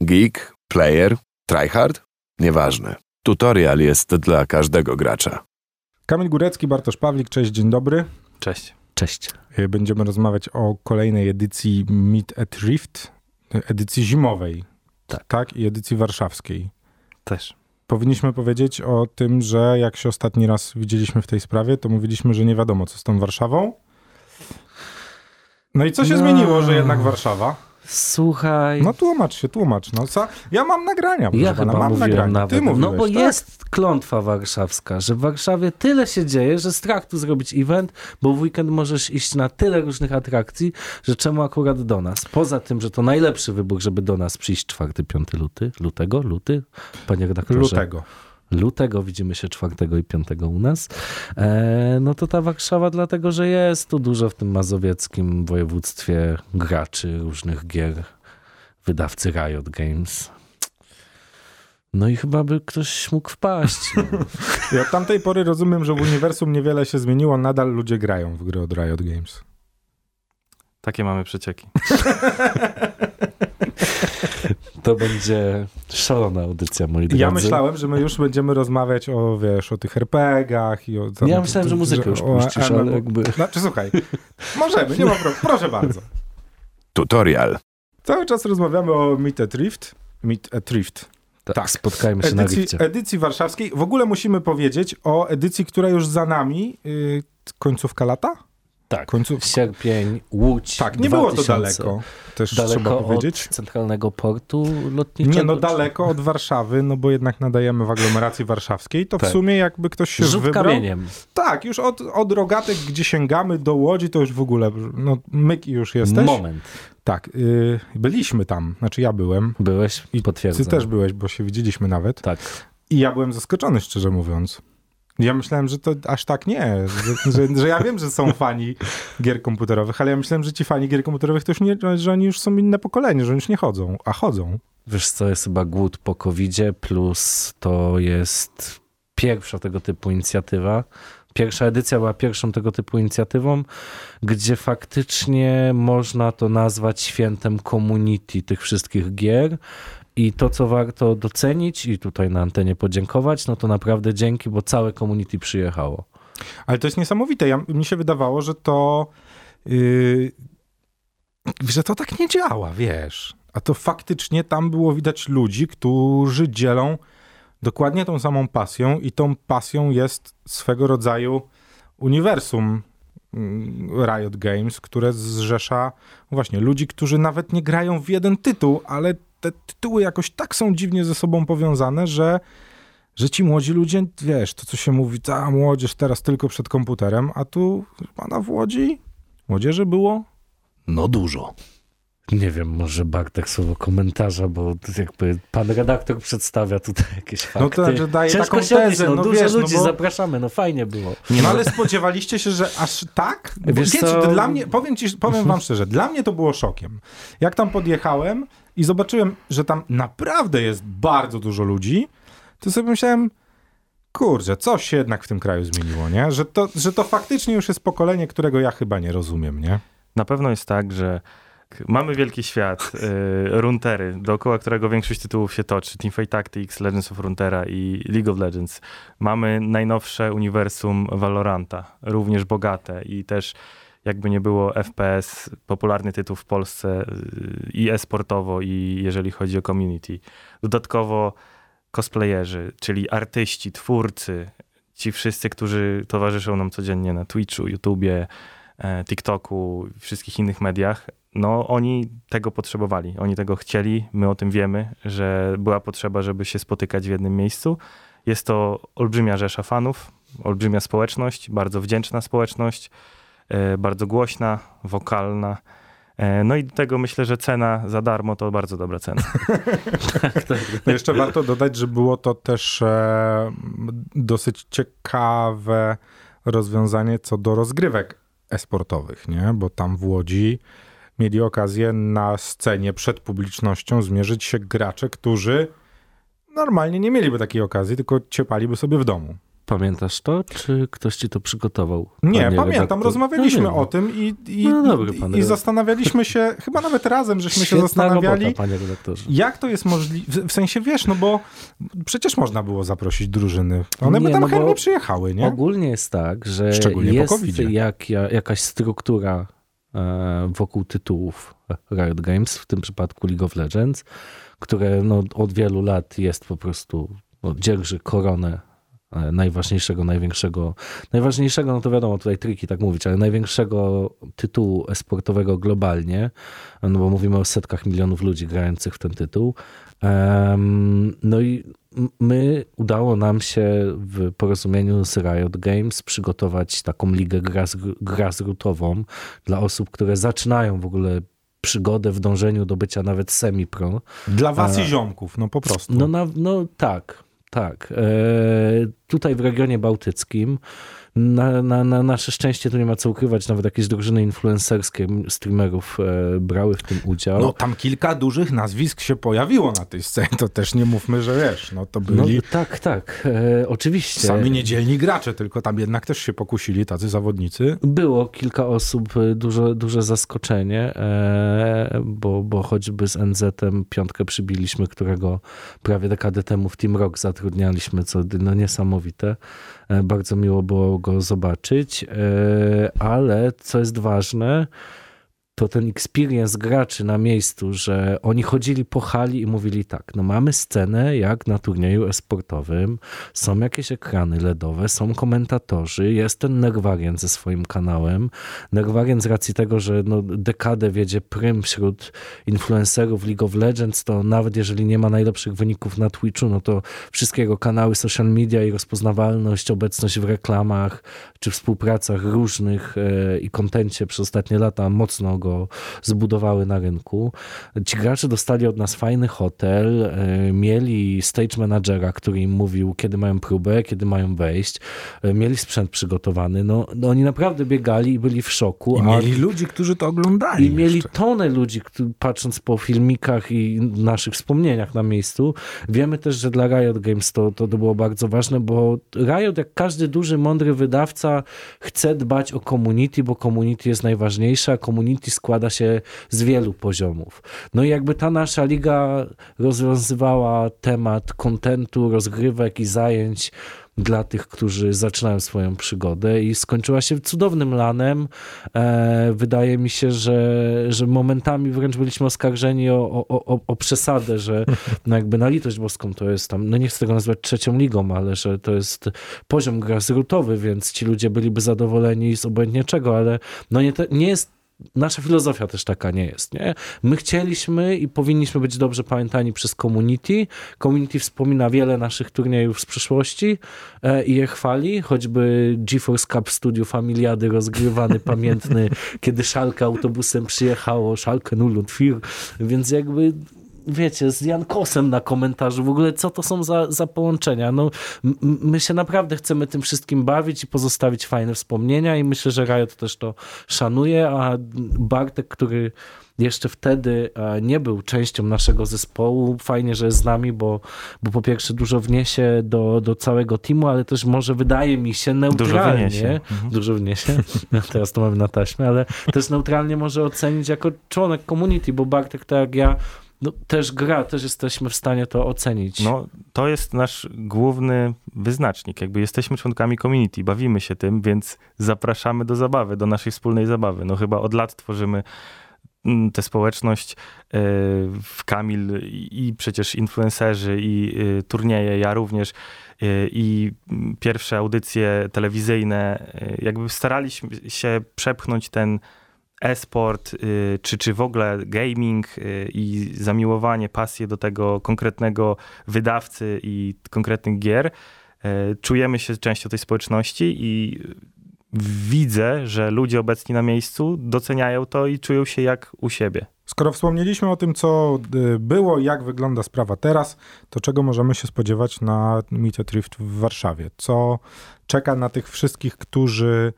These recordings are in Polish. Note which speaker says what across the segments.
Speaker 1: Geek, player, tryhard? Nieważne. Tutorial jest dla każdego gracza.
Speaker 2: Kamil Górecki, Bartosz Pawlik, cześć, dzień dobry.
Speaker 3: Cześć.
Speaker 4: Cześć.
Speaker 2: Y, Będziemy rozmawiać o kolejnej edycji Meet at Rift, y, edycji zimowej.
Speaker 4: Tak.
Speaker 2: Tak, i edycji warszawskiej.
Speaker 3: Też.
Speaker 2: Powinniśmy powiedzieć o tym, że jak się ostatni raz widzieliśmy w tej sprawie, to mówiliśmy, że nie wiadomo, co z tą Warszawą. No i co się
Speaker 4: No.
Speaker 2: zmieniło, że jednak Warszawa?
Speaker 4: Słuchaj.
Speaker 2: No tłumacz się, tłumacz. No co? Ja mam nagrania,
Speaker 4: ja
Speaker 2: pana,
Speaker 4: chyba
Speaker 2: mam
Speaker 4: mówiłem
Speaker 2: nagrania.
Speaker 4: nawet.
Speaker 2: Ty mówiłeś,
Speaker 4: no bo
Speaker 2: tak?
Speaker 4: jest klątwa warszawska, że w Warszawie tyle się dzieje, że strach tu zrobić event, bo w weekend możesz iść na tyle różnych atrakcji, że czemu akurat do nas? Poza tym, że to najlepszy wybór, żeby do nas przyjść 4-5 luty, lutego, luty, panie redaktorze.
Speaker 2: Lutego.
Speaker 4: Lutego, widzimy się 4 i 5 u nas, e, no to ta Warszawa dlatego, że jest tu dużo w tym mazowieckim województwie graczy różnych gier, wydawcy Riot Games. No i chyba by ktoś mógł wpaść. No.
Speaker 2: Ja od tamtej pory rozumiem, że w uniwersum niewiele się zmieniło, nadal ludzie grają w gry od Riot Games.
Speaker 3: Takie mamy przecieki.
Speaker 4: To będzie szalona audycja, moi drodzy.
Speaker 2: Ja myślałem, że my już będziemy rozmawiać o, wiesz, o tych RPGach i o... tam-
Speaker 4: Ja myślałem, że muzykę już puścisz, ale jakby...
Speaker 2: Znaczy, słuchaj, możemy, nie ma problemu, proszę bardzo.
Speaker 1: Tutorial.
Speaker 2: Cały czas rozmawiamy o Meet at Rift. Meet at Rift.
Speaker 4: Tak,
Speaker 2: Tak.
Speaker 4: spotkajmy się na
Speaker 2: Edycji,
Speaker 4: lifcie.
Speaker 2: edycji warszawskiej. W ogóle musimy powiedzieć o edycji, która już za nami. Yy, końcówka lata?
Speaker 4: Tak,
Speaker 2: Końców...
Speaker 4: sierpień, Łódź,
Speaker 2: Tak, nie było to
Speaker 4: 2000.
Speaker 2: daleko. Też trzeba
Speaker 4: Daleko
Speaker 2: powiedzieć.
Speaker 4: od centralnego portu lotniczego.
Speaker 2: Nie, no
Speaker 4: czy-
Speaker 2: daleko od Warszawy, no bo jednak nadajemy w aglomeracji warszawskiej, to w
Speaker 4: Tak.
Speaker 2: sumie jakby ktoś się
Speaker 4: Rzut
Speaker 2: wybrał...
Speaker 4: kamieniem.
Speaker 2: Tak, już od, od rogatek, gdzie sięgamy do Łodzi, to już w ogóle, no myk i już jesteś.
Speaker 4: Moment.
Speaker 2: Tak, yy, byliśmy tam, znaczy ja byłem.
Speaker 4: Byłeś
Speaker 2: I
Speaker 4: i potwierdzam.
Speaker 2: Ty też byłeś, bo się widzieliśmy nawet.
Speaker 4: Tak.
Speaker 2: I ja byłem zaskoczony, szczerze mówiąc. Ja myślałem, że to aż tak nie, że, że, że ja wiem, że są fani gier komputerowych, ale ja myślałem, że ci fani gier komputerowych to już nie, że oni już są inne pokolenie, że oni już nie chodzą, a chodzą.
Speaker 4: Wiesz co, jest chyba głód po covidzie, plus to jest pierwsza tego typu inicjatywa. Pierwsza edycja była pierwszą tego typu inicjatywą, gdzie faktycznie można to nazwać świętem community tych wszystkich gier. I to, co warto docenić i tutaj na antenie podziękować, no to naprawdę dzięki, bo całe community przyjechało.
Speaker 2: Ale to jest niesamowite. Ja, mi się wydawało, że to, yy, że to tak nie działa, wiesz. A to faktycznie tam było widać ludzi, którzy dzielą dokładnie tą samą pasją i tą pasją jest swego rodzaju uniwersum mm, Riot Games, które zrzesza właśnie ludzi, którzy nawet nie grają w jeden tytuł, ale te tytuły jakoś tak są dziwnie ze sobą powiązane, że że ci młodzi ludzie, wiesz, to co się mówi, ta młodzież teraz tylko przed komputerem, a tu pana w Łodzi młodzieży było?
Speaker 4: No dużo. Nie wiem, może Bartek słowo komentarza, bo jakby pan redaktor przedstawia tutaj jakieś fakty.
Speaker 2: No to znaczy daje
Speaker 4: Ciężko
Speaker 2: taką
Speaker 4: odnieść,
Speaker 2: tezę,
Speaker 4: no,
Speaker 2: no
Speaker 4: dużo
Speaker 2: wiesz, no
Speaker 4: ludzi,
Speaker 2: bo-
Speaker 4: zapraszamy, no fajnie było.
Speaker 2: No ale spodziewaliście się, że aż tak? Bo
Speaker 4: Wiesz
Speaker 2: wiecie,
Speaker 4: co?
Speaker 2: dla mnie, powiem, ci, powiem wam szczerze, dla mnie to było szokiem. Jak tam podjechałem i zobaczyłem, że tam naprawdę jest bardzo dużo ludzi, to sobie myślałem, kurczę, coś się jednak w tym kraju zmieniło, nie? Że to, że to faktycznie już jest pokolenie, którego ja chyba nie rozumiem, nie?
Speaker 3: Na pewno jest tak, że mamy wielki świat, y, Runtery, dookoła którego większość tytułów się toczy. Teamfight Tactics, Legends of Runeterra i League of Legends. Mamy najnowsze uniwersum Valoranta, również bogate i też jakby nie było FPS, popularny tytuł w Polsce y, i e-sportowo i jeżeli chodzi o community. Dodatkowo cosplayerzy, czyli artyści, twórcy, ci wszyscy, którzy towarzyszą nam codziennie na Twitchu, YouTubie, e, TikToku, wszystkich innych mediach, no oni tego potrzebowali, oni tego chcieli, my o tym wiemy, że była potrzeba, żeby się spotykać w jednym miejscu. Jest to olbrzymia rzesza fanów, olbrzymia społeczność, bardzo wdzięczna społeczność, e, bardzo głośna, wokalna. E, No i do tego myślę, że cena za darmo to bardzo dobra cena.
Speaker 2: No jeszcze warto dodać, że było to też e, dosyć ciekawe rozwiązanie co do rozgrywek esportowych, nie? Bo tam w Łodzi mieli okazję na scenie przed publicznością zmierzyć się gracze, którzy normalnie nie mieliby takiej okazji, tylko ciepaliby sobie w domu.
Speaker 4: Pamiętasz to, czy ktoś ci to przygotował?
Speaker 2: Nie, pamiętam,
Speaker 4: redaktor?
Speaker 2: rozmawialiśmy
Speaker 4: No
Speaker 2: o
Speaker 4: wiem.
Speaker 2: tym i, i,
Speaker 4: No dobry
Speaker 2: i, i zastanawialiśmy się, chyba nawet razem, żeśmy się
Speaker 4: Świetna
Speaker 2: zastanawiali,
Speaker 4: robota,
Speaker 2: jak to jest możliwe, w sensie wiesz, no bo przecież można było zaprosić drużyny, one by
Speaker 4: Nie,
Speaker 2: tam
Speaker 4: no
Speaker 2: chętnie przyjechały, nie?
Speaker 4: Ogólnie jest tak, że
Speaker 2: Szczególnie
Speaker 4: jest jak, ja- jakaś struktura wokół tytułów Riot Games, w tym przypadku League of Legends, które no, od wielu lat jest po prostu, no, dzierży koronę e, najważniejszego, największego, najważniejszego, no to wiadomo, tutaj triki tak mówić, ale największego tytułu esportowego globalnie, no bo mówimy o setkach milionów ludzi grających w ten tytuł. No i my udało nam się w porozumieniu z Riot Games przygotować taką ligę gras- grassrootową dla osób, które zaczynają w ogóle przygodę w dążeniu do bycia nawet semi-pro.
Speaker 2: Dla was
Speaker 4: A-
Speaker 2: i ziomków, no po prostu.
Speaker 4: No, na, no tak, tak. E, tutaj w regionie bałtyckim na, na, na nasze szczęście tu nie ma co ukrywać, nawet jakieś drużyny influencerskie streamerów e, brały w tym udział.
Speaker 2: No tam kilka dużych nazwisk się pojawiło na tej scenie, to też nie mówmy, że wiesz, no to
Speaker 4: No,
Speaker 2: byli
Speaker 4: tak, tak, e, oczywiście.
Speaker 2: sami niedzielni gracze, tylko tam jednak też się pokusili tacy zawodnicy.
Speaker 4: Było kilka osób, y, duże, duże zaskoczenie, e, bo, bo choćby z NZ-em piątkę przybiliśmy, którego prawie dekadę temu w Team Rock zatrudnialiśmy, co no niesamowite. E, Bardzo miło było go zobaczyć, e, ale co jest ważne, to ten experience graczy na miejscu, że oni chodzili po hali i mówili tak, no mamy scenę jak na turnieju esportowym, są jakieś ekrany LEDowe, są komentatorzy, jest ten Nerwarian ze swoim kanałem. Nerwarian z racji tego, że no dekadę wiedzie prym wśród influencerów League of Legends, to nawet jeżeli nie ma najlepszych wyników na Twitchu, no to wszystkie jego kanały social media i rozpoznawalność, obecność w reklamach czy współpracach różnych e, i kontencie przez ostatnie lata mocno go zbudowały na rynku. Ci gracze dostali od nas fajny hotel, e, mieli stage managera, który im mówił, kiedy mają próbę, kiedy mają wejść, e, mieli sprzęt przygotowany. No, no oni naprawdę biegali i byli w szoku.
Speaker 2: I
Speaker 4: a-
Speaker 2: mieli ludzi, którzy to oglądali.
Speaker 4: i mieli
Speaker 2: jeszcze.
Speaker 4: tonę ludzi, patrząc po filmikach i naszych wspomnieniach na miejscu. Wiemy też, że dla Riot Games to, to było bardzo ważne, bo Riot, jak każdy duży, mądry wydawca, chce dbać o community, bo community jest najważniejsze, a community składa się z wielu poziomów. No i jakby ta nasza liga rozwiązywała temat kontentu, rozgrywek i zajęć dla tych, którzy zaczynają swoją przygodę i skończyła się cudownym lanem. E, wydaje mi się, że, że momentami wręcz byliśmy oskarżeni o, o, o, o przesadę, że no jakby na litość boską to jest tam, no nie chcę tego nazwać trzecią ligą, ale że to jest poziom grassrootowy, więc ci ludzie byliby zadowoleni z obojętnie czego, ale no nie, te, nie jest Nasza filozofia też taka nie jest. Nie? My chcieliśmy i powinniśmy być dobrze pamiętani przez community. Community wspomina wiele naszych turniejów z przeszłości e, i je chwali, choćby GeForce Cup w studiu Familiady rozgrywany, pamiętny, kiedy Szalkę autobusem przyjechało, Szalkę Nullund Fir, więc jakby wiecie, z Jankosem na komentarzu, w ogóle co to są za, za połączenia. No, my się naprawdę chcemy tym wszystkim bawić i pozostawić fajne wspomnienia i myślę, że Riot też to szanuje, a Bartek, który jeszcze wtedy e, nie był częścią naszego zespołu. Fajnie, że jest z nami, bo, bo po pierwsze dużo wniesie do, do całego teamu, ale też może wydaje mi się neutralnie.
Speaker 3: wniesie.
Speaker 4: Dużo wniesie. No, teraz to mamy na taśmie, ale też neutralnie może ocenić jako członek community, bo Bartek, tak jak ja, no, też gra, też jesteśmy w stanie to ocenić.
Speaker 3: No, to jest nasz główny wyznacznik. Jakby jesteśmy członkami community, bawimy się tym, więc zapraszamy do zabawy, do naszej wspólnej zabawy. No chyba od lat tworzymy mm, tę społeczność e, w Kamil i przecież influencerzy i e, turnieje, ja również e, i mm, pierwsze audycje telewizyjne, e, jakby staraliśmy się przepchnąć ten e-sport, y, czy, czy w ogóle gaming y, i zamiłowanie, pasję do tego konkretnego wydawcy i konkretnych gier. Y, Czujemy się częścią tej społeczności i widzę, że ludzie obecni na miejscu doceniają to i czują się jak u siebie.
Speaker 2: Skoro wspomnieliśmy o tym, co y, było, jak wygląda sprawa teraz, to czego możemy się spodziewać na Meet Drift w Warszawie? Co czeka na tych wszystkich, którzy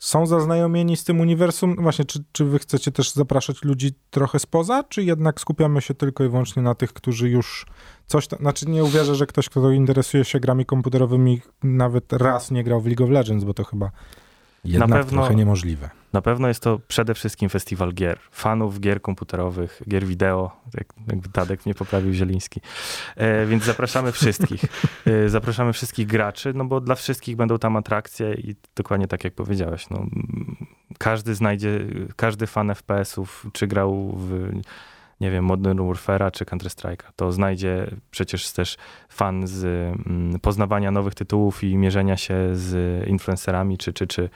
Speaker 2: są zaznajomieni z tym uniwersum? Właśnie, czy, czy wy chcecie też zapraszać ludzi trochę spoza, czy jednak skupiamy się tylko i wyłącznie na tych, którzy już coś tam, znaczy nie uwierzę, że ktoś, kto interesuje się grami komputerowymi nawet raz nie grał w League of Legends, bo to chyba jednak
Speaker 3: Na pewno-
Speaker 2: trochę niemożliwe.
Speaker 3: Na pewno jest to przede wszystkim festiwal gier. Fanów gier komputerowych, gier wideo, jak, jakby Tadek mnie poprawił Zieliński. E, więc zapraszamy wszystkich. E, zapraszamy wszystkich graczy, no bo dla wszystkich będą tam atrakcje i dokładnie tak jak powiedziałeś, no, każdy znajdzie, każdy fan FPS-ów, czy grał w nie wiem, Modern Warfare'a czy Counter-Strike'a, to znajdzie przecież też fan z mm, poznawania nowych tytułów i mierzenia się z influencerami, czy, czy, czy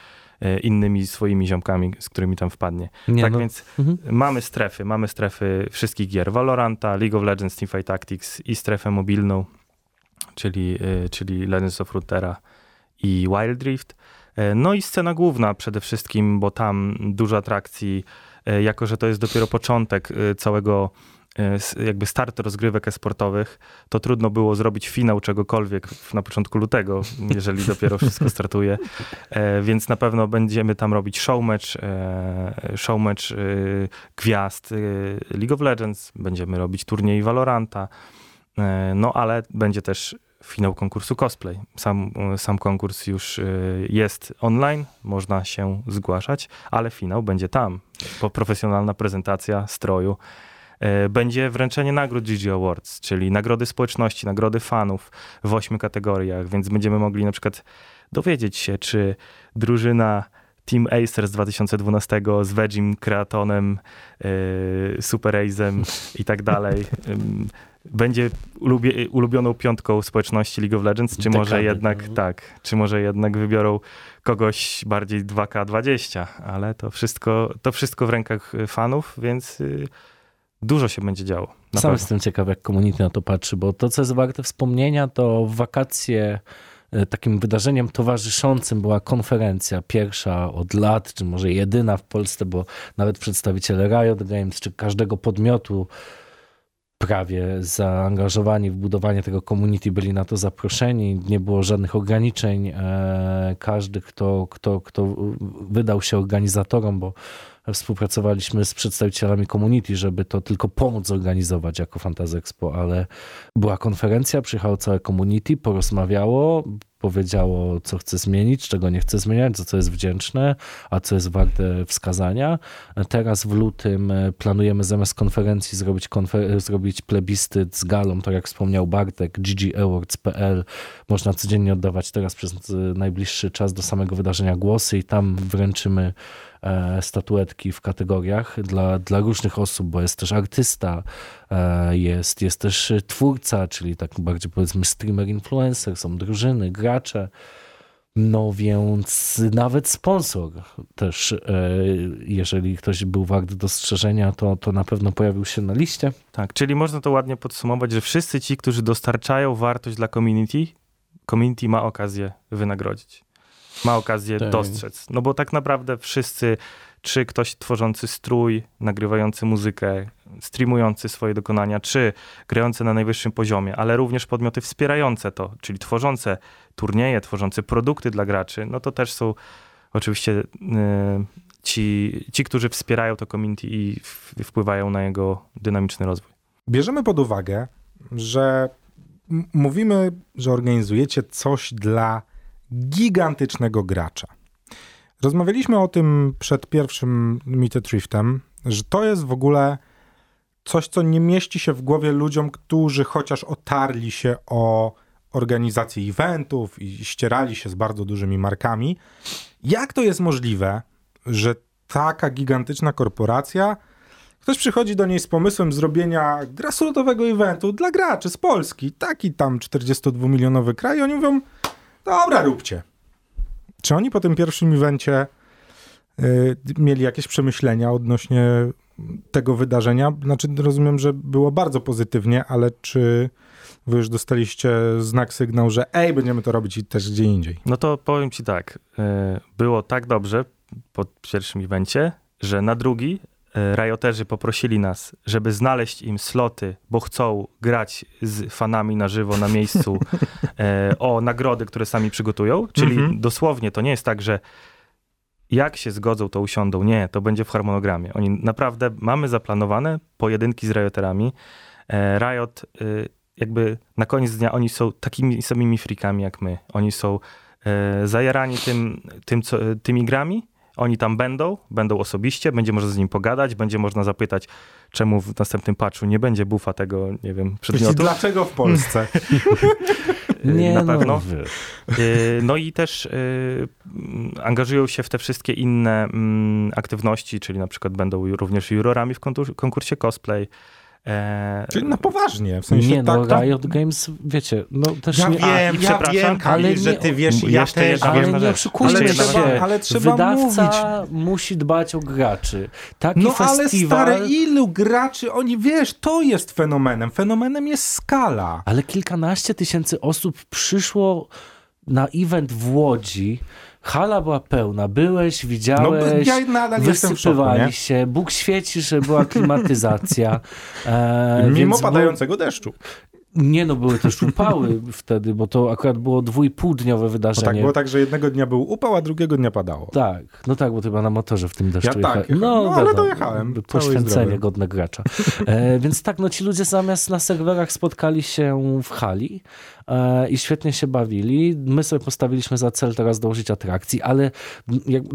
Speaker 3: innymi swoimi ziomkami, z którymi tam wpadnie.
Speaker 4: Nie,
Speaker 3: tak
Speaker 4: no,
Speaker 3: więc
Speaker 4: mhm.
Speaker 3: mamy strefy, mamy strefy wszystkich gier. Valoranta, League of Legends, Teamfight Tactics i strefę mobilną, czyli, y, czyli Legends of Runeterra i Wild Rift. E, No i scena główna przede wszystkim, bo tam dużo atrakcji, e, jako że to jest dopiero początek e, całego e, jakby start rozgrywek e-sportowych, to trudno było zrobić finał czegokolwiek na początku lutego, jeżeli dopiero wszystko startuje. E, więc na pewno będziemy tam robić showmatch, e, showmatch e, gwiazd e, League of Legends, będziemy robić turniej Valoranta, e, no ale będzie też finał konkursu cosplay. Sam, e, sam konkurs już e, jest online, można się zgłaszać, ale finał będzie tam. Profesjonalna prezentacja stroju. E, Będzie wręczenie nagród GG Awards, czyli nagrody społeczności, nagrody fanów w ośmiu kategoriach, więc będziemy mogli na przykład dowiedzieć się, czy drużyna Team Acer z 2012 z Vegim, Kreatonem, yy, Super Ace'em i tak dalej będzie ulubie, ulubioną piątką społeczności League of Legends, czy może
Speaker 4: Dekady,
Speaker 3: jednak
Speaker 4: no.
Speaker 3: tak, czy może jednak wybiorą kogoś bardziej 2K20, ale to wszystko, to wszystko w rękach fanów, więc y, dużo się będzie działo.
Speaker 4: Sam
Speaker 3: pewno.
Speaker 4: jestem ciekaw, jak community na to patrzy, bo to, co jest warte wspomnienia, to w wakacje e, takim wydarzeniem towarzyszącym była konferencja, pierwsza od lat, czy może jedyna w Polsce, bo nawet przedstawiciele Riot Games, czy każdego podmiotu prawie zaangażowani w budowanie tego community byli na to zaproszeni, nie było żadnych ograniczeń. E, Każdy, kto, kto, kto wydał się organizatorom, bo współpracowaliśmy z przedstawicielami community, żeby to tylko pomóc zorganizować jako Fantasy Expo, ale była konferencja, przyjechało całe community, porozmawiało, powiedziało, co chce zmienić, czego nie chce zmieniać, za co jest wdzięczne, a co jest warte wskazania. Teraz w lutym e, planujemy zamiast konferencji zrobić, konfer- zrobić plebiscyt z galą, tak jak wspomniał Bartek, ggawards.pl. Można codziennie oddawać teraz przez e, najbliższy czas do samego wydarzenia głosy i tam wręczymy e, statuetki w kategoriach dla, dla różnych osób, bo jest też artysta, e, jest, jest też twórca, czyli tak bardziej powiedzmy streamer, influencer, są drużyny, gracze. No więc nawet sponsor też, e, jeżeli ktoś był wart dostrzeżenia, to, to na pewno pojawił się na liście.
Speaker 3: Tak, czyli można to ładnie podsumować, że wszyscy ci, którzy dostarczają wartość dla community, community ma okazję wynagrodzić. Ma okazję
Speaker 4: Tak.
Speaker 3: dostrzec. No bo tak naprawdę wszyscy, czy ktoś tworzący strój, nagrywający muzykę, streamujący swoje dokonania, czy grający na najwyższym poziomie, ale również podmioty wspierające to, czyli tworzące turnieje, tworzące produkty dla graczy, no to też są oczywiście y, ci, ci, którzy wspierają to community i w, wpływają na jego dynamiczny rozwój.
Speaker 2: Bierzemy pod uwagę, że m- mówimy, że organizujecie coś dla gigantycznego gracza. Rozmawialiśmy o tym przed pierwszym Meet Riftem, że to jest w ogóle coś, co nie mieści się w głowie ludziom, którzy chociaż otarli się o organizację eventów i ścierali się z bardzo dużymi markami. Jak to jest możliwe, że taka gigantyczna korporacja Ktoś przychodzi do niej z pomysłem zrobienia grassrootowego eventu dla graczy z Polski, taki tam 42-milionowy kraj, i oni mówią, dobra, róbcie. Czy oni po tym pierwszym evencie y, mieli jakieś przemyślenia odnośnie tego wydarzenia? Znaczy, rozumiem, że było bardzo pozytywnie, ale czy wy już dostaliście znak, sygnał, że ej, będziemy to robić i też gdzie indziej?
Speaker 3: No to powiem ci tak, e, było tak dobrze po pierwszym evencie, że na drugi e, Rioterzy poprosili nas, żeby znaleźć im sloty, bo chcą grać z fanami na żywo na miejscu e, o nagrody, które sami przygotują. Czyli
Speaker 2: Mhm.
Speaker 3: dosłownie to nie jest tak, że jak się zgodzą, to usiądą. Nie, to będzie w harmonogramie. Oni naprawdę, mamy zaplanowane pojedynki z Rioterami. E, Riot, jakby na koniec dnia, oni są takimi samymi freakami jak my. Oni są zajarani tym, tym co, tymi grami. Oni tam będą, będą osobiście, będzie można z nim pogadać, będzie można zapytać, czemu w następnym patchu nie będzie bufa tego, nie wiem, przedmiotu.
Speaker 2: dlaczego w Polsce?
Speaker 4: Nie,
Speaker 3: na
Speaker 4: no,
Speaker 3: pewno. Y, No i też y, angażują się w te wszystkie inne mm, aktywności, czyli na przykład będą również jurorami w konkursie cosplay. E,
Speaker 2: Czyli na poważnie, w sensie
Speaker 4: nie, no
Speaker 2: tak, tak.
Speaker 4: Riot Games, wiecie, no też
Speaker 2: Ja
Speaker 4: nie...
Speaker 2: wiem,
Speaker 3: A,
Speaker 2: ja
Speaker 3: przepraszam,
Speaker 2: wiem, Kamil,
Speaker 4: ale
Speaker 2: że ty wiesz, ja też
Speaker 3: jedna
Speaker 2: wiem.
Speaker 4: Ale nie oszukujmy
Speaker 2: Ale
Speaker 4: się.
Speaker 2: ale trzeba
Speaker 4: Wydawca musi dbać o graczy. Taki
Speaker 2: No ale
Speaker 4: festiwal...
Speaker 2: stary, ilu graczy, oni, wiesz, to jest fenomenem. Fenomenem jest skala.
Speaker 4: Ale kilkanaście tysięcy osób przyszło na event w Łodzi. Hala była pełna. Byłeś,
Speaker 2: No
Speaker 4: widziałeś,
Speaker 2: ja nadal jestem w szoku,
Speaker 4: wysypywali się. Bóg świeci, że była klimatyzacja. E,
Speaker 2: Mimo padającego deszczu.
Speaker 4: Nie no, były też upały wtedy, bo to akurat było dwójpółdniowe wydarzenie.
Speaker 2: tak było tak, że jednego dnia był upał, a drugiego dnia padało.
Speaker 4: Tak, no tak, bo ty chyba na motorze w tym deszczu
Speaker 2: Ja tak jechałem. No, ale
Speaker 4: wiadomo,
Speaker 2: dojechałem,
Speaker 4: Poświęcenie godne gracza. E, więc tak, no ci ludzie zamiast na serwerach spotkali się w hali i świetnie się bawili. My sobie postawiliśmy za cel teraz dołożyć atrakcji, ale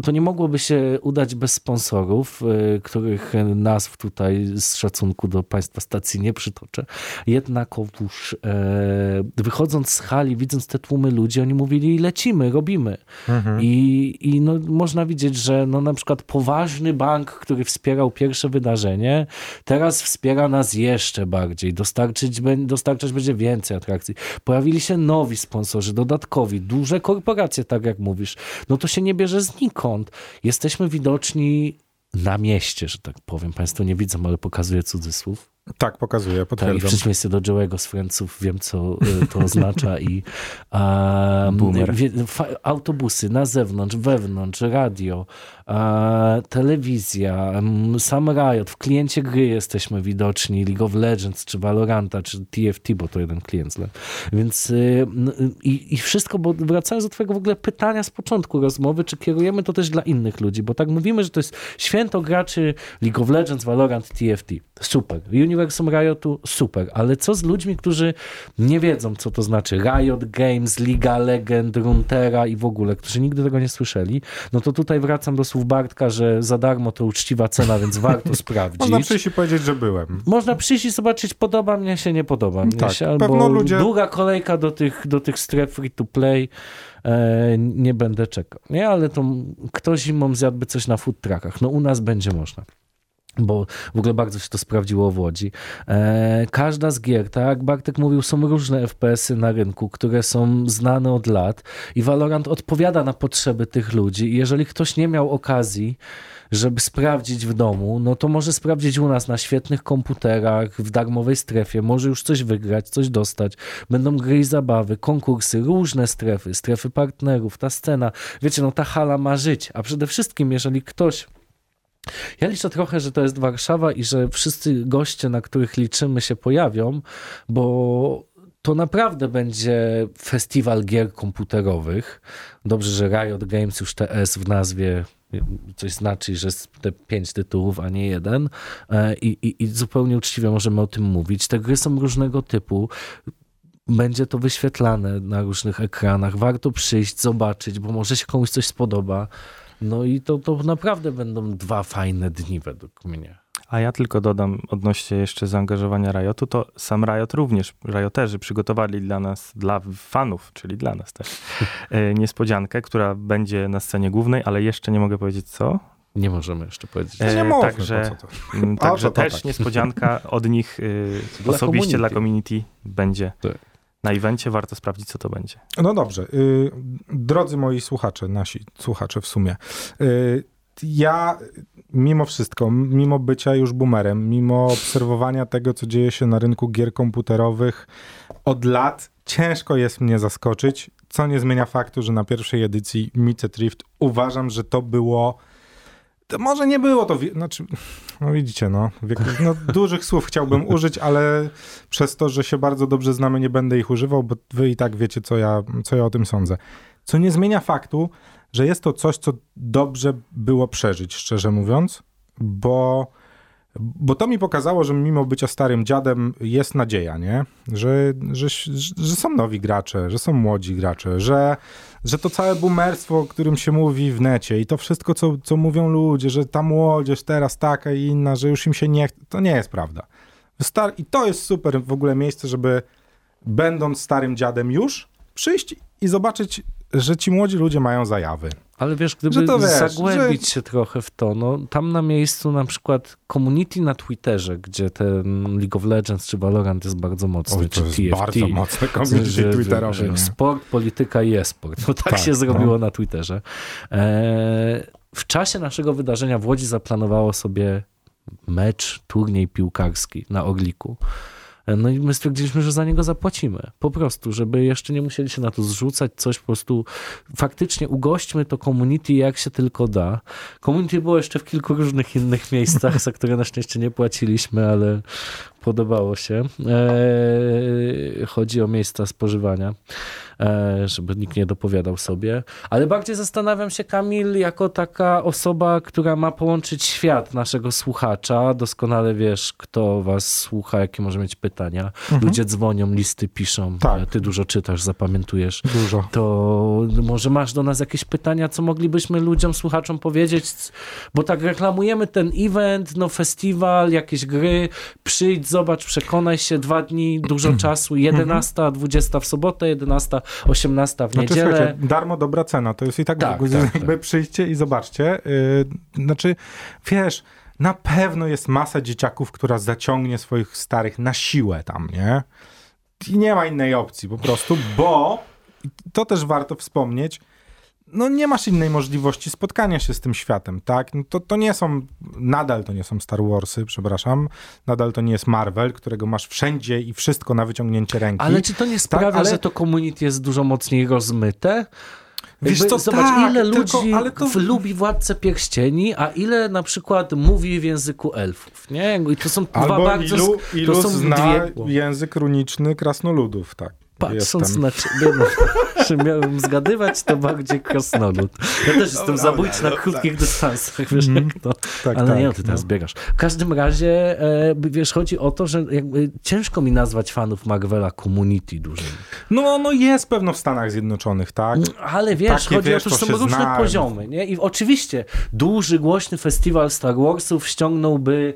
Speaker 4: to nie mogłoby się udać bez sponsorów, e, których nazw tutaj z szacunku do państwa stacji nie przytoczę. Jednakowoż e, wychodząc z hali, widząc te tłumy ludzi, oni mówili lecimy, robimy.
Speaker 2: Mhm.
Speaker 4: I, i no, można widzieć, że no, na przykład poważny bank, który wspierał pierwsze wydarzenie, teraz wspiera nas jeszcze bardziej. Dostarczyć, dostarczać będzie więcej atrakcji. Pojawili się nowi sponsorzy, dodatkowi, duże korporacje, tak jak mówisz. No to się nie bierze znikąd. Jesteśmy widoczni na mieście, że tak powiem. Państwo nie widzą, ale pokazuję cudzysłów.
Speaker 2: Tak, pokazuję,
Speaker 4: Tak, i w
Speaker 2: potwierdzam.
Speaker 4: przeciwieństwie do Joe'ego z Friendsów wiem, co y, to oznacza i um, wie, autobusy na zewnątrz, wewnątrz, radio, e, telewizja, sam Riot, w kliencie gry jesteśmy widoczni, League of Legends, czy Valoranta, czy TFT, bo to jeden klient. Więc y, i, i wszystko, bo wracając do twojego w ogóle pytania z początku rozmowy, czy kierujemy to też dla innych ludzi, bo tak mówimy, że to jest święto graczy League of Legends, Valorant, TFT. Super. Universum Riotu, super. Ale co z ludźmi, którzy nie wiedzą, co to znaczy Riot Games, Liga Legend, Runeterra i w ogóle, którzy nigdy tego nie słyszeli, no to tutaj wracam do słów Bartka, że za darmo to uczciwa cena, więc warto sprawdzić.
Speaker 2: Można przyjść i powiedzieć, że byłem.
Speaker 4: Można przyjść i zobaczyć, podoba mnie się, nie podoba mnie
Speaker 2: Tak,
Speaker 4: się, albo
Speaker 2: ludzie-
Speaker 4: długa kolejka do tych, do tych stref free to play, e, nie będę czekał. Nie, ale to kto zimą zjadłby coś na food truckach? No u nas będzie można. Bo w ogóle bardzo się to sprawdziło w Łodzi. E, każda z gier, tak jak Bartek mówił, są różne FPS-y na rynku, które są znane od lat i Valorant odpowiada na potrzeby tych ludzi. I jeżeli ktoś nie miał okazji, żeby sprawdzić w domu, no to może sprawdzić u nas na świetnych komputerach, w darmowej strefie, może już coś wygrać, coś dostać. Będą gry i zabawy, konkursy, różne strefy, strefy partnerów, ta scena. Wiecie, no ta hala ma żyć, a przede wszystkim, jeżeli ktoś ja liczę trochę, że to jest Warszawa i że wszyscy goście, na których liczymy, się pojawią, bo to naprawdę będzie festiwal gier komputerowych. Dobrze, że Riot Games już TS w nazwie coś znaczy, że jest te pięć tytułów, a nie jeden. E, I, i, I zupełnie uczciwie możemy o tym mówić. Te gry są różnego typu. Będzie to wyświetlane na różnych ekranach. Warto przyjść, zobaczyć, bo może się komuś coś spodoba. No i to, to naprawdę będą dwa fajne dni według mnie.
Speaker 3: A ja tylko dodam odnośnie jeszcze zaangażowania Riotu, to sam Riot również, Rioterzy przygotowali dla nas, dla fanów, czyli dla nas też, e, niespodziankę, która będzie na scenie głównej, ale jeszcze nie mogę powiedzieć co.
Speaker 4: Nie możemy jeszcze powiedzieć.
Speaker 3: E,
Speaker 2: Nie mówmy,
Speaker 3: także-. Mm, Także
Speaker 2: to
Speaker 3: też
Speaker 2: tak.
Speaker 3: niespodzianka od nich y,
Speaker 4: Dla
Speaker 3: osobiście dla
Speaker 4: community.
Speaker 3: community będzie
Speaker 4: Tak.
Speaker 3: Na evencie. Warto sprawdzić, co to będzie.
Speaker 2: No dobrze. Y, drodzy moi słuchacze, nasi słuchacze w sumie. Y, ja mimo wszystko, mimo bycia już boomerem, mimo obserwowania tego, co dzieje się na rynku gier komputerowych od lat, ciężko jest mnie zaskoczyć, co nie zmienia faktu, że na pierwszej edycji Micet Rift uważam, że to było to może nie było to, znaczy, no widzicie, no, no, dużych słów chciałbym użyć, ale przez to, że się bardzo dobrze znamy, nie będę ich używał, bo wy i tak wiecie, co ja, co ja o tym sądzę. Co nie zmienia faktu, że jest to coś, co dobrze było przeżyć, szczerze mówiąc, bo, bo to mi pokazało, że mimo bycia starym dziadem jest nadzieja, nie? Że, że, że są nowi gracze, że są młodzi gracze, że, że to całe boomerstwo, o którym się mówi w necie i to wszystko, co, co mówią ludzie, że ta młodzież teraz taka i inna, że już im się nie... To nie jest prawda. Star I to jest super w ogóle miejsce, żeby będąc starym dziadem już, przyjść i zobaczyć, że ci młodzi ludzie mają zajawy.
Speaker 4: Ale wiesz, gdyby to, wiesz, zagłębić że... się trochę w to, no tam na miejscu na przykład community na Twitterze, gdzie ten League of Legends czy Valorant jest bardzo mocny,
Speaker 2: Oj,
Speaker 4: czy
Speaker 2: to jest
Speaker 4: TFT.
Speaker 2: bardzo mocne community że, twitterowe. Że
Speaker 4: sport, polityka i e-sport. No tak, tak się zrobiło no. na Twitterze. E, w czasie naszego wydarzenia w Łodzi zaplanowało sobie mecz, turniej piłkarski na Orliku. No i my stwierdziliśmy, że za niego zapłacimy. Po prostu, żeby jeszcze nie musieli się na to zrzucać, coś po prostu faktycznie ugośćmy to community jak się tylko da. Community było jeszcze w kilku różnych innych miejscach, za które na szczęście nie płaciliśmy, ale podobało się. Eee, chodzi o miejsca spożywania. E, żeby nikt nie dopowiadał sobie. Ale bardziej zastanawiam się, Kamil, jako taka osoba, która ma połączyć świat naszego słuchacza. Doskonale wiesz, kto was słucha, jakie może mieć pytania. Mhm. Ludzie dzwonią, listy piszą. Tak. Ty dużo czytasz, zapamiętujesz.
Speaker 2: Dużo.
Speaker 4: To może masz do nas jakieś pytania, co moglibyśmy ludziom, słuchaczom powiedzieć? Bo tak reklamujemy ten event, no festiwal, jakieś gry. Przyjdź, zobacz, przekonaj się, dwa dni, dużo czasu, 11, 20 w sobotę, 11 18 w
Speaker 2: znaczy,
Speaker 4: niedzielę.
Speaker 2: Darmo dobra cena, to jest i tak, tak, tak jakby tak. przyjdźcie i zobaczcie. Yy, znaczy, wiesz, na pewno jest masa dzieciaków, która zaciągnie swoich starych na siłę tam, nie? I nie ma innej opcji po prostu, bo to też warto wspomnieć, no nie masz innej możliwości spotkania się z tym światem, tak? No to, to nie są, nadal to nie są Star Warsy, przepraszam, nadal to nie jest Marvel, którego masz wszędzie i wszystko na wyciągnięcie ręki.
Speaker 4: Ale czy to nie tak, sprawia, tak, ale... że to community jest dużo mocniej rozmyte? Wiesz co, zobacz,
Speaker 2: tak,
Speaker 4: ile ludzi tylko, to... lubi Władcę Pierścieni, a ile na przykład mówi w języku elfów, nie? I to są
Speaker 2: Albo
Speaker 4: dwa bardzo...
Speaker 2: Ilu, ilu to są zna dwie... język runiczny krasnoludów, tak.
Speaker 4: Patrząc jestem. na ciebie, no, że miałem zgadywać, to bardziej krasnolud. Ja też jestem zabójczy na krótkich tak. dystansach, wiesz mm, jak to. Tak, Ale tak, nie, ty teraz no. biegasz. W każdym razie, e, wiesz, chodzi o to, że jakby ciężko mi nazwać fanów Marvela community dużym.
Speaker 2: No, no jest pewno w Stanach Zjednoczonych, tak? Mm,
Speaker 4: ale wiesz, Takie, chodzi wiesz, o to, że są różne zna. poziomy, nie? I oczywiście duży, głośny festiwal Star Warsów ściągnąłby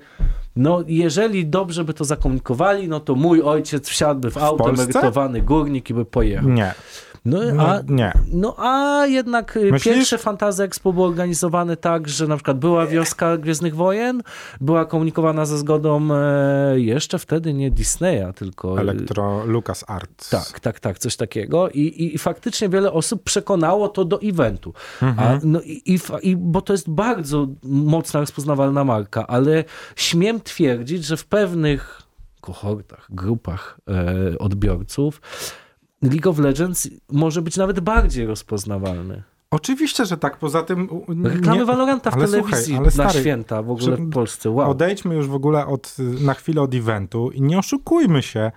Speaker 4: no, jeżeli dobrze by to zakomunikowali, no to mój ojciec wsiadłby w, w auto, Polsce? emerytowany górnik i by pojechał.
Speaker 2: Nie.
Speaker 4: No,
Speaker 2: no,
Speaker 4: a,
Speaker 2: nie.
Speaker 4: no a jednak y, Myślisz? pierwsze Fantazy Expo było organizowane tak, że na przykład była wioska Gwiezdnych Wojen, była komunikowana ze zgodą e, jeszcze wtedy nie Disneya, tylko...
Speaker 2: Y, Elektro Lucas Arts.
Speaker 4: Tak, tak, tak, coś takiego I, i, i faktycznie wiele osób przekonało to do eventu. Mhm. A, no i, i, i, bo to jest bardzo mocna, rozpoznawalna marka, ale śmiem twierdzić, że w pewnych kohortach, grupach e, odbiorców League of Legends może być nawet bardziej rozpoznawalny.
Speaker 2: Oczywiście, że tak. Poza tym.
Speaker 4: Reklamy nie... Valoranta w ale telewizji słuchaj, stary, na święta w ogóle w Polsce. Wow.
Speaker 2: Odejdźmy już w ogóle od, na chwilę od eventu i nie oszukujmy się.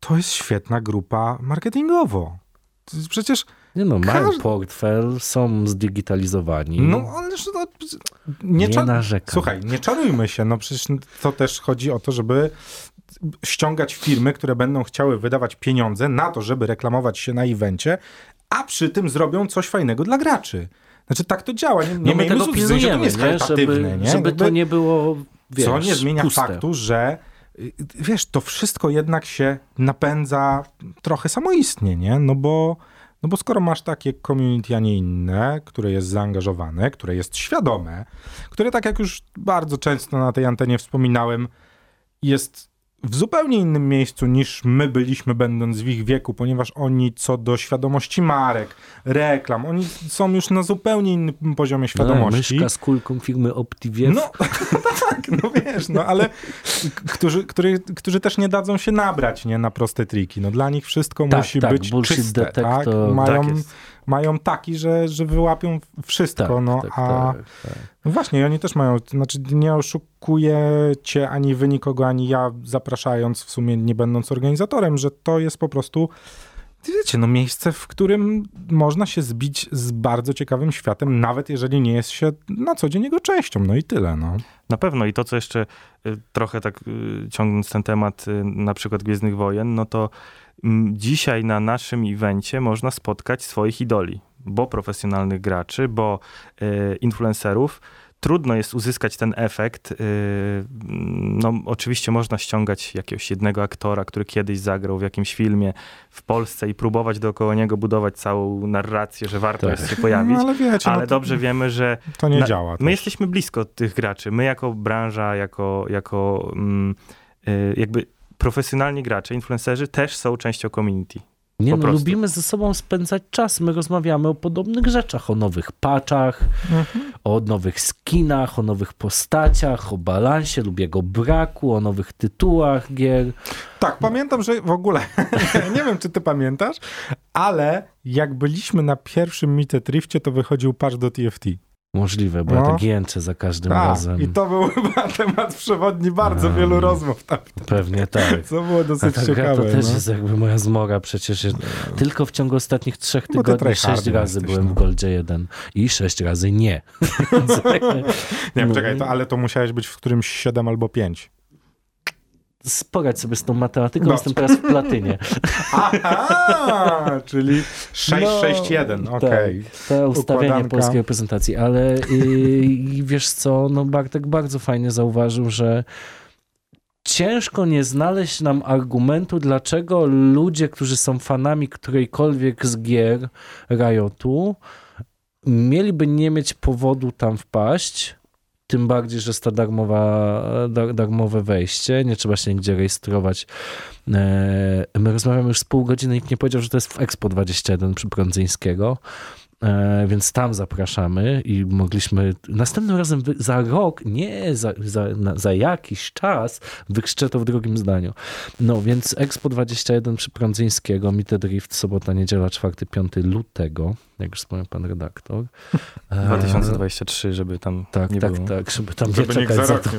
Speaker 2: To jest świetna grupa marketingowo. Przecież.
Speaker 4: Nie no, mają każdy... portfel, są zdigitalizowani.
Speaker 2: No, ale no,
Speaker 4: nie, nie narzekam.
Speaker 2: Słuchaj, nie czarujmy się. No przecież to też chodzi o to, żeby ściągać firmy, które będą chciały wydawać pieniądze na to, żeby reklamować się na evencie, a przy tym zrobią coś fajnego dla graczy. Znaczy tak to działa. Nie, nie
Speaker 4: no my tego pilnujemy, nie? Żeby, nie? żeby to nie było wiesz,
Speaker 2: Co nie zmienia
Speaker 4: puste.
Speaker 2: faktu, że y, wiesz, to wszystko jednak się napędza trochę samoistnie, nie? No bo, no bo skoro masz takie community, a nie inne, które jest zaangażowane, które jest świadome, które tak jak już bardzo często na tej antenie wspominałem, jest w zupełnie innym miejscu niż my byliśmy, będąc w ich wieku, ponieważ oni co do świadomości marek, reklam, oni są już na zupełnie innym poziomie no, świadomości.
Speaker 4: No, myszka z kulką firmy Optiview.
Speaker 2: No tak, no wiesz, no ale którzy, który, którzy też nie dadzą się nabrać nie, na proste triki. No dla nich wszystko tak, musi tak, być czyste. Tak? Mają, tak mają taki, że, że wyłapią wszystko. Tak, no, tak, a tak, tak. No właśnie, oni też mają, znaczy nie oszukujecie ani wy nikogo, ani ja zapraszając, w sumie nie będąc organizatorem, że to jest po prostu wiecie, no miejsce, w którym można się zbić z bardzo ciekawym światem, nawet jeżeli nie jest się na co dzień jego częścią, no i tyle, no.
Speaker 3: Na pewno i to, co jeszcze y, trochę tak y, ciągnąc ten temat y, na przykład Gwiezdnych Wojen, no to dzisiaj na naszym evencie można spotkać swoich idoli, bo profesjonalnych graczy, bo y, influencerów. Trudno jest uzyskać ten efekt. y, No, oczywiście można ściągać jakiegoś jednego aktora, który kiedyś zagrał w jakimś filmie w Polsce i próbować dookoła niego budować całą narrację, że warto
Speaker 4: Tak.
Speaker 3: jest się pojawić.
Speaker 2: No, ale wiecie,
Speaker 3: Ale
Speaker 2: no to,
Speaker 3: dobrze wiemy, że
Speaker 2: to nie
Speaker 3: na-
Speaker 2: działa.
Speaker 3: My
Speaker 2: też.
Speaker 3: jesteśmy blisko tych graczy. My jako branża, jako, jako mm, y, jakby profesjonalni gracze, influencerzy też są częścią community.
Speaker 4: Nie
Speaker 3: Po
Speaker 4: no,
Speaker 3: prostu.
Speaker 4: lubimy ze sobą spędzać czas. My rozmawiamy o podobnych rzeczach, o nowych patchach,
Speaker 2: Mhm.
Speaker 4: o nowych skinach, o nowych postaciach, o balansie lub jego braku, o nowych tytułach gier.
Speaker 2: Tak, pamiętam, że w ogóle, nie wiem, czy ty pamiętasz, ale jak byliśmy na pierwszym Meet at Rifcie, to wychodził patch do TFT.
Speaker 4: Możliwe, bo ja
Speaker 2: No.
Speaker 4: tak jęczę za każdym
Speaker 2: Tak,
Speaker 4: razem.
Speaker 2: i to był chyba temat przewodni bardzo
Speaker 4: Um,
Speaker 2: wielu rozmów tam,
Speaker 4: Pewnie tak.
Speaker 2: co było
Speaker 4: A
Speaker 2: dosyć
Speaker 4: ta gra
Speaker 2: ciekawe.
Speaker 4: to też
Speaker 2: no.
Speaker 4: jest jakby moja zmora przecież. Jest, tylko w ciągu ostatnich trzech tygodni sześć razy
Speaker 2: jesteś,
Speaker 4: byłem
Speaker 2: no.
Speaker 4: w Goldzie 1 i sześć razy nie.
Speaker 2: Nie,
Speaker 4: No.
Speaker 2: czekaj, to, ale to musiałeś być w którymś 7 albo 5.
Speaker 4: Sporać sobie z tą matematyką,
Speaker 2: No.
Speaker 4: jestem teraz w platynie.
Speaker 2: Aha, czyli 661,
Speaker 4: No,
Speaker 2: okej.
Speaker 4: Tak, to ustawienie
Speaker 2: Układanka.
Speaker 4: polskiej reprezentacji, ale yy, wiesz co, no Bartek bardzo fajnie zauważył, że ciężko nie znaleźć nam argumentu, dlaczego ludzie, którzy są fanami którejkolwiek z gier Riotu, mieliby nie mieć powodu tam wpaść, tym bardziej, że jest to darmowa, dar, darmowe wejście, nie trzeba się nigdzie rejestrować. E, My rozmawiamy już z pół godziny, nikt nie powiedział, że to jest w Expo 21 przy Brądzyńskiego. E, więc tam zapraszamy i mogliśmy następnym razem za rok, nie za, za, na, za jakiś czas, wykrzczę to w drugim zdaniu. No więc Expo 21 przy Prądzyńskiego, Meet Drift, sobota, niedziela, 4-5 lutego, jak już wspomniał pan redaktor. E,
Speaker 3: 2023, żeby tam
Speaker 4: Tak,
Speaker 3: nie
Speaker 4: tak,
Speaker 3: było.
Speaker 4: tak, żeby tam
Speaker 2: Żeby
Speaker 4: nie czekać
Speaker 2: za
Speaker 4: to.
Speaker 2: nie.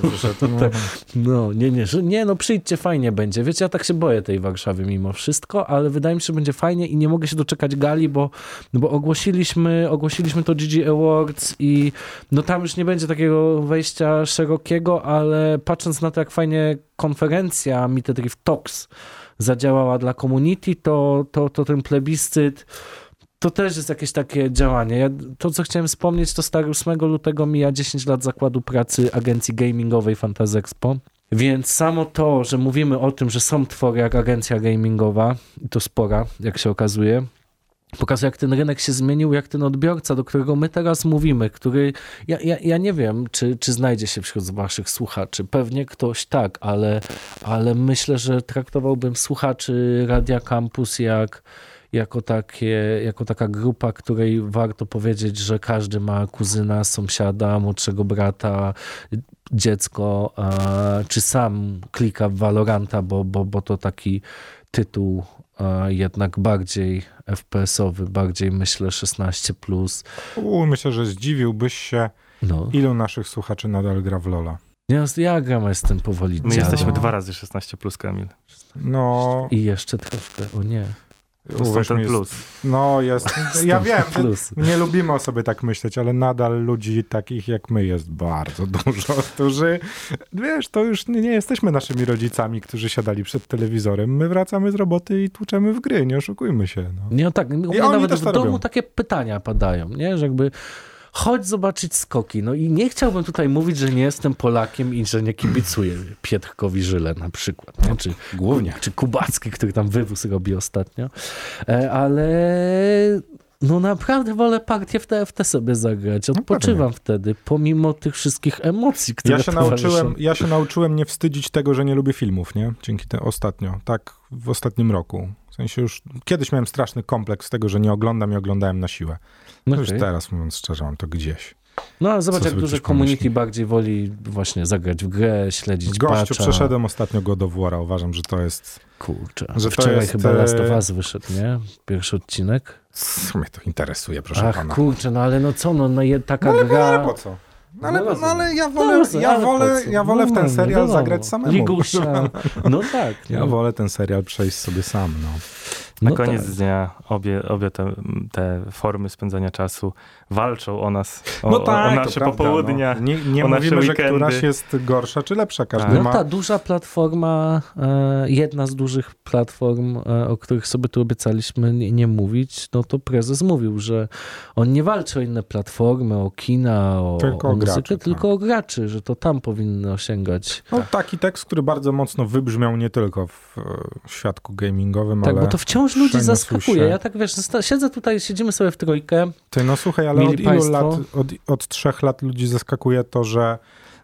Speaker 2: No.
Speaker 4: Tak. No, nie, nie, że, nie, no przyjdźcie, fajnie będzie. Wiecie, ja tak się boję tej Warszawy mimo wszystko, ale wydaje mi się, że będzie fajnie i nie mogę się doczekać gali, bo, no bo ogłosiliśmy, ogłosiliśmy to GG Awards i no tam już nie będzie takiego wejścia szerokiego, ale patrząc na to, jak fajnie konferencja Meet Drift Talks zadziałała dla community, to, to, to ten plebiscyt to też jest jakieś takie działanie. Ja, to, co chciałem wspomnieć, to stary 8 lutego mija 10 lat zakładu pracy agencji gamingowej Fantasy Expo. Więc samo to, że mówimy o tym, że są twory jak agencja gamingowa, i to spora, jak się okazuje, pokazuje, jak ten rynek się zmienił, jak ten odbiorca, do którego my teraz mówimy, który, ja, ja, ja nie wiem, czy, czy znajdzie się wśród waszych słuchaczy. Pewnie ktoś tak, ale, ale myślę, że traktowałbym słuchaczy Radia Campus jak jako, takie, jako taka grupa, której warto powiedzieć, że każdy ma kuzyna, sąsiada, młodszego brata, dziecko, czy sam klika w Valoranta, bo, bo, bo to taki tytuł jednak bardziej FPS-owy, bardziej myślę 16+. Plus.
Speaker 2: U, myślę, że zdziwiłbyś się,
Speaker 4: No.
Speaker 2: ilu naszych słuchaczy nadal gra w Lola.
Speaker 4: Ja, ja gram, jestem powoli
Speaker 3: My
Speaker 4: dziadem.
Speaker 3: jesteśmy dwa razy 16 plus, Kamil.
Speaker 2: No,
Speaker 4: I jeszcze troszkę, o nie.
Speaker 3: To
Speaker 2: uwierz
Speaker 3: ten
Speaker 2: mi,
Speaker 3: plus.
Speaker 2: no jest, ja wiem,
Speaker 4: Plus.
Speaker 2: nie lubimy o sobie tak myśleć, ale nadal ludzi takich jak my jest bardzo dużo, którzy, wiesz, to już nie, nie jesteśmy naszymi rodzicami, którzy siadali przed telewizorem. My wracamy z roboty i tłuczemy w gry, nie oszukujmy się. No.
Speaker 4: Nie, no tak, u mnie nawet w domu
Speaker 2: robią.
Speaker 4: takie pytania padają, nie? Że jakby chodź zobaczyć skoki. No i nie chciałbym tutaj mówić, że nie jestem Polakiem i że nie kibicuję Pietrkowi Żyle na przykład, nie? Czy,
Speaker 2: Głównie.
Speaker 4: czy Kubacki, który tam wywóz robi ostatnio. E, Ale no naprawdę wolę partię w TFT sobie zagrać. Odpoczywam wtedy, pomimo tych wszystkich emocji, które
Speaker 2: Ja się,
Speaker 4: towarzyszą.
Speaker 2: nauczyłem, ja się nauczyłem nie wstydzić tego, że nie lubię filmów, nie? Dzięki temu ostatnio, tak w ostatnim roku. Sensie już kiedyś miałem straszny kompleks z tego, że nie oglądam i oglądałem na siłę.
Speaker 4: No
Speaker 2: Już
Speaker 4: okej.
Speaker 2: teraz, mówiąc szczerze, mam to gdzieś.
Speaker 4: No ale zobacz, jak duże community bardziej woli właśnie zagrać w grę, śledzić
Speaker 2: Gościu,
Speaker 4: patcha.
Speaker 2: przeszedłem ostatnio God of War'a, uważam, że to jest...
Speaker 4: Kurczę,
Speaker 2: Że to
Speaker 4: wczoraj
Speaker 2: jest,
Speaker 4: chyba Last of
Speaker 2: e,
Speaker 4: Us wyszedł, nie? Pierwszy odcinek.
Speaker 2: Co mnie to interesuje, proszę
Speaker 4: Ach,
Speaker 2: pana.
Speaker 4: kurczę, no ale no co, no, no taka
Speaker 2: No
Speaker 4: gra...
Speaker 2: no, ale po co? No ale,
Speaker 4: No
Speaker 2: no, ale ja
Speaker 4: No
Speaker 2: wolę,
Speaker 4: rozumiem,
Speaker 2: ja wolę,
Speaker 4: co?
Speaker 2: ja wolę w
Speaker 4: No,
Speaker 2: ten
Speaker 4: no,
Speaker 2: serial zagrać samemu.
Speaker 4: Ligusza. No tak.
Speaker 2: Ja
Speaker 4: no.
Speaker 2: wolę ten serial przejść sobie sam, no.
Speaker 3: Na
Speaker 4: No
Speaker 3: koniec
Speaker 4: tak.
Speaker 3: dnia obie, obie te, te formy spędzania czasu walczą o nas, o,
Speaker 2: No tak,
Speaker 3: o nasze
Speaker 2: prawda,
Speaker 3: popołudnia.
Speaker 2: No. Nie, nie
Speaker 3: o nasze
Speaker 2: mówimy, że
Speaker 3: weekendy.
Speaker 2: któraś jest gorsza czy lepsza. Każdy
Speaker 3: Tak.
Speaker 4: No
Speaker 2: ma...
Speaker 4: ta duża platforma, e, jedna z dużych platform, e, o których sobie tu obiecaliśmy nie, nie mówić, no to prezes mówił, że on nie walczy o inne platformy, o kina, o,
Speaker 2: Tylko
Speaker 4: o
Speaker 2: o
Speaker 4: muzykę,
Speaker 2: graczy, tak.
Speaker 4: tylko o graczy, że to tam powinno osiągać.
Speaker 2: No, taki tekst, który bardzo mocno wybrzmiał nie tylko w e, świadku gamingowym,
Speaker 4: Tak,
Speaker 2: ale...
Speaker 4: bo to wciąż ludzi
Speaker 2: przeniósł
Speaker 4: zaskakuje. Ja tak wiesz, siedzę tutaj, siedzimy sobie w trójkę.
Speaker 2: Ty, no słuchaj, ale od ilu
Speaker 4: państwo?
Speaker 2: lat, od, od trzech lat ludzi zaskakuje to, że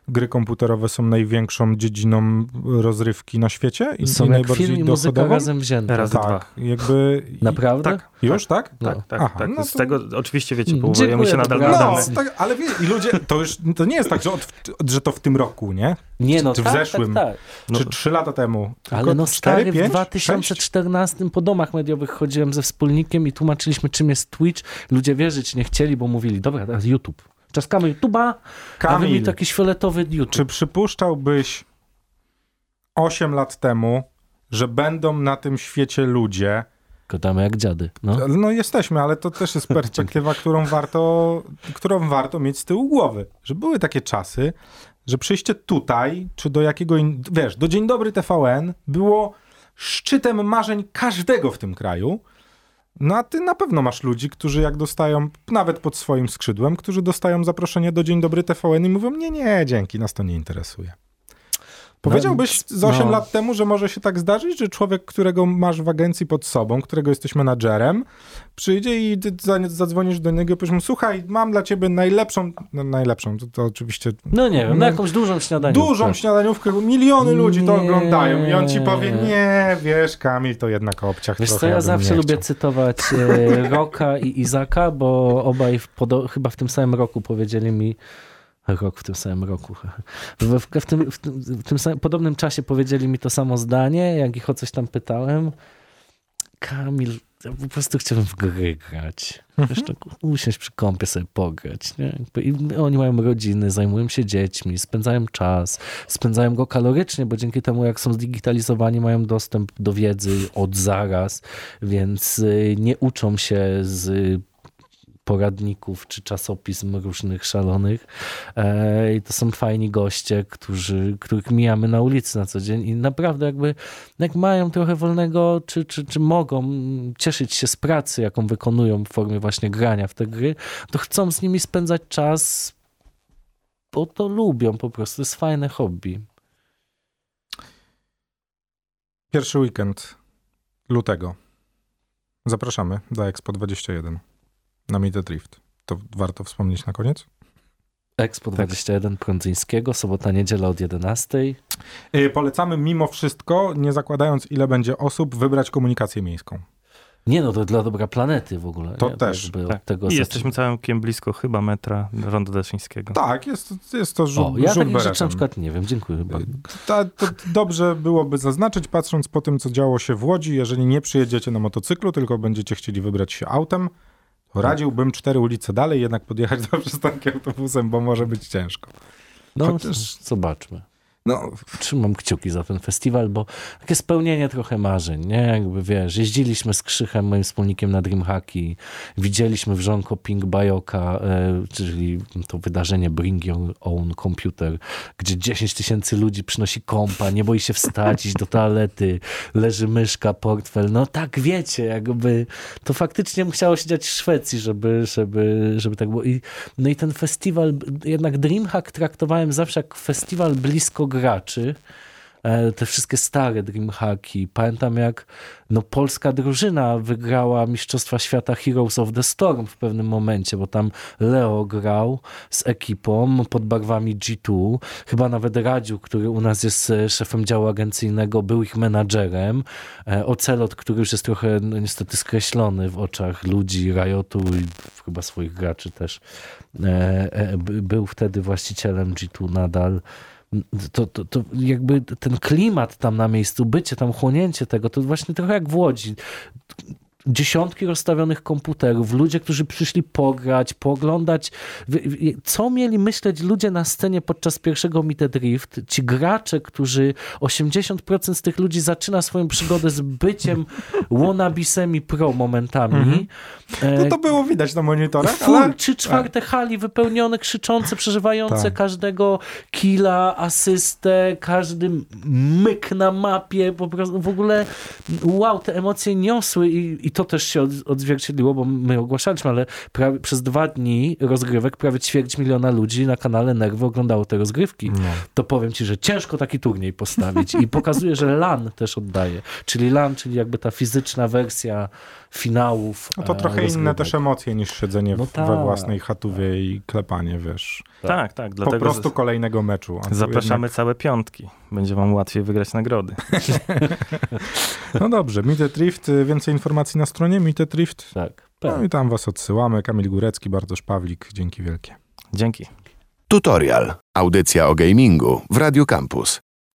Speaker 2: gry komputerowe są największą dziedziną rozrywki na świecie i,
Speaker 4: Są
Speaker 2: i
Speaker 4: jak
Speaker 2: najbardziej
Speaker 4: film i muzyka razem wzięte.
Speaker 3: Dwa.
Speaker 2: Tak, jakby... i-
Speaker 4: Naprawdę?
Speaker 3: Tak.
Speaker 2: Już, tak?
Speaker 4: No.
Speaker 3: Tak, tak,
Speaker 2: Aha,
Speaker 3: tak.
Speaker 2: no
Speaker 3: Z
Speaker 2: to-
Speaker 3: tego oczywiście, wiecie, powołujemy się nadal
Speaker 2: No, tak, ale wie, i ludzie, to już to nie jest tak, że, od, że to w tym roku, nie?
Speaker 4: Nie no,
Speaker 2: Czy w
Speaker 4: tak,
Speaker 2: zeszłym?
Speaker 4: Tak, tak.
Speaker 3: No,
Speaker 2: Czy trzy lata temu? Tylko
Speaker 4: Ale no stary, w
Speaker 2: pięć,
Speaker 4: 2014 po domach mediowych chodziłem ze wspólnikiem i tłumaczyliśmy, czym jest Twitch. Ludzie wierzyć nie chcieli, bo mówili, dobra, teraz YouTube. Czaskamy YouTube'a, a wy mi
Speaker 2: Kamil,
Speaker 4: taki fioletowy YouTube.
Speaker 2: czy przypuszczałbyś 8 lat temu, że będą na tym świecie ludzie,
Speaker 4: Gadamy jak dziady. No.
Speaker 2: No jesteśmy, ale to też jest perspektywa, którą warto, którą warto mieć z tyłu głowy. Że były takie czasy, że przyjście tutaj, czy do jakiego, in... wiesz, do Dzień Dobry TVN było szczytem marzeń każdego w tym kraju. No a ty na pewno masz ludzi, którzy jak dostają, nawet pod swoim skrzydłem, którzy dostają zaproszenie do Dzień Dobry TVN i mówią, nie, nie, dzięki, nas to nie interesuje. Powiedziałbyś z 8
Speaker 4: no.
Speaker 2: lat temu, że może się tak zdarzyć, że człowiek, którego masz w agencji pod sobą, którego jesteś menadżerem, przyjdzie i ty za- zadzwonisz do niego i powiesz mu, słuchaj, mam dla ciebie najlepszą, no, najlepszą, to, to oczywiście
Speaker 4: no nie wiem,
Speaker 2: No,
Speaker 4: na jakąś dużą śniadaniówkę.
Speaker 2: dużą śniadaniówkę, miliony ludzi to
Speaker 4: Nie.
Speaker 2: oglądają i on ci powie, nie, wiesz Kamil, to jednak obciach
Speaker 4: Wiesz
Speaker 2: trochę,
Speaker 4: co, ja
Speaker 2: bym
Speaker 4: zawsze lubię cytować e, Roka i Izaka, bo obaj w chyba w tym samym roku powiedzieli mi, rok w tym samym roku, w, w, w, tym, w, tym, w tym samym, podobnym czasie powiedzieli mi to samo zdanie, jak ich o coś tam pytałem. Kamil, ja po prostu chciałbym w gry grać. Wiesz, tak usiąść przy kąpie sobie pograć. Nie? I oni mają rodziny, zajmują się dziećmi, spędzają czas, spędzają go kalorycznie, bo dzięki temu, jak są zdigitalizowani, mają dostęp do wiedzy od zaraz, więc y, nie uczą się z poradników czy czasopism różnych szalonych. E, I to są fajni goście, którzy, których mijamy na ulicy na co dzień i naprawdę jakby jak mają trochę wolnego, czy, czy, czy mogą cieszyć się z pracy, jaką wykonują w formie właśnie grania w te gry, to chcą z nimi spędzać czas, bo to lubią po prostu. To jest fajne hobby.
Speaker 2: Pierwszy weekend lutego. Zapraszamy do Expo 21 na Meet the Drift. To warto wspomnieć na koniec?
Speaker 4: Expo 21 Prądzyńskiego, sobota, niedziela od 11.
Speaker 2: Yy, polecamy mimo wszystko, nie zakładając ile będzie osób, wybrać komunikację miejską.
Speaker 4: Nie no, to dla dobra planety w ogóle.
Speaker 2: To
Speaker 4: nie?
Speaker 2: też,
Speaker 4: Jakby
Speaker 3: Tak.
Speaker 4: Tego
Speaker 3: I jesteśmy całkiem blisko chyba metra Ronda Daszyńskiego.
Speaker 2: Tak, jest, jest to
Speaker 4: O,
Speaker 2: żół,
Speaker 4: ja
Speaker 2: żół
Speaker 4: takich rzeczy na przykład nie wiem, dziękuję chyba.
Speaker 2: Ta, to dobrze byłoby zaznaczyć, patrząc po tym, co działo się w Łodzi, jeżeli nie przyjedziecie na motocyklu, tylko będziecie chcieli wybrać się autem, radziłbym cztery ulice dalej jednak podjechać do przystanki autobusem, bo może być ciężko.
Speaker 4: No,
Speaker 2: chociaż-
Speaker 4: zobaczmy.
Speaker 2: No,
Speaker 4: Trzymam kciuki za ten festiwal, bo takie spełnienie trochę marzeń, nie? Jakby wiesz, jeździliśmy z Krzychem, moim wspólnikiem na Dreamhacki, widzieliśmy wrząko Pink Bajoka, e, czyli to wydarzenie Bring Your Own Computer, gdzie 10 tysięcy ludzi przynosi kompa, nie boi się wstać, iść do toalety, leży myszka, portfel, no tak wiecie, jakby to faktycznie musiało się dziać w Szwecji, żeby, żeby, żeby tak było. I, no i ten festiwal, jednak Dreamhack traktowałem zawsze jak festiwal blisko graczy. E, Te wszystkie stare Dreamhacki. Pamiętam jak no, polska drużyna wygrała Mistrzostwa Świata Heroes of the Storm w pewnym momencie, bo tam Leo grał z ekipą pod barwami G2. Chyba nawet Radziu, który u nas jest e, szefem działu agencyjnego, był ich menadżerem. E, Ocelot, który już jest trochę no, niestety skreślony w oczach ludzi Riotu i chyba swoich graczy też, by- był wtedy właścicielem G2 nadal to, to, to jakby ten klimat tam na miejscu, bycie tam, chłonięcie tego, to właśnie trochę jak w Łodzi. Dziesiątki rozstawionych komputerów, ludzie, którzy przyszli pograć, wy- co mieli myśleć ludzie na scenie podczas pierwszego Meet Drift, ci gracze, którzy 80% z tych ludzi zaczyna swoją przygodę z byciem wannabisemi pro momentami.
Speaker 2: No
Speaker 4: E,
Speaker 2: to było widać na monitorach,
Speaker 4: Full,
Speaker 2: ale...
Speaker 4: trzy czwarte hali wypełnione, krzyczące, przeżywające
Speaker 2: Tak.
Speaker 4: każdego killa, asystę, każdy myk na mapie, po prostu w ogóle wow, te emocje niosły i, i to też się od, odzwierciedliło, bo my ogłaszaliśmy, ale prawie, przez dwa dni rozgrywek prawie ćwierć miliona ludzi na kanale Nerwy oglądało te rozgrywki.
Speaker 2: No.
Speaker 4: To powiem ci, że ciężko taki turniej postawić i pokazuje, że LAN też oddaje. Czyli LAN, czyli jakby ta fizyczna wersja finałów.
Speaker 2: No to
Speaker 4: e,
Speaker 2: trochę inne
Speaker 4: rozgrywek.
Speaker 2: też emocje niż siedzenie
Speaker 4: No
Speaker 2: w,
Speaker 4: tak.
Speaker 2: we własnej chatówie i klepanie, wiesz.
Speaker 3: Tak, tak.
Speaker 2: Po
Speaker 3: Dlatego
Speaker 2: prostu
Speaker 3: z-
Speaker 2: kolejnego meczu.
Speaker 3: Zapraszamy
Speaker 2: jednak-
Speaker 3: całe piątki. Będzie wam łatwiej wygrać nagrody.
Speaker 2: No dobrze, Meet Drift, y, więcej informacji na stronie Meet Drift.
Speaker 4: Tak.
Speaker 2: No i tam was odsyłamy. Kamil Górecki, Bartosz Pawlik, dzięki wielkie.
Speaker 3: Dzięki.
Speaker 1: Tutorial. Audycja o gamingu w Radio Campus.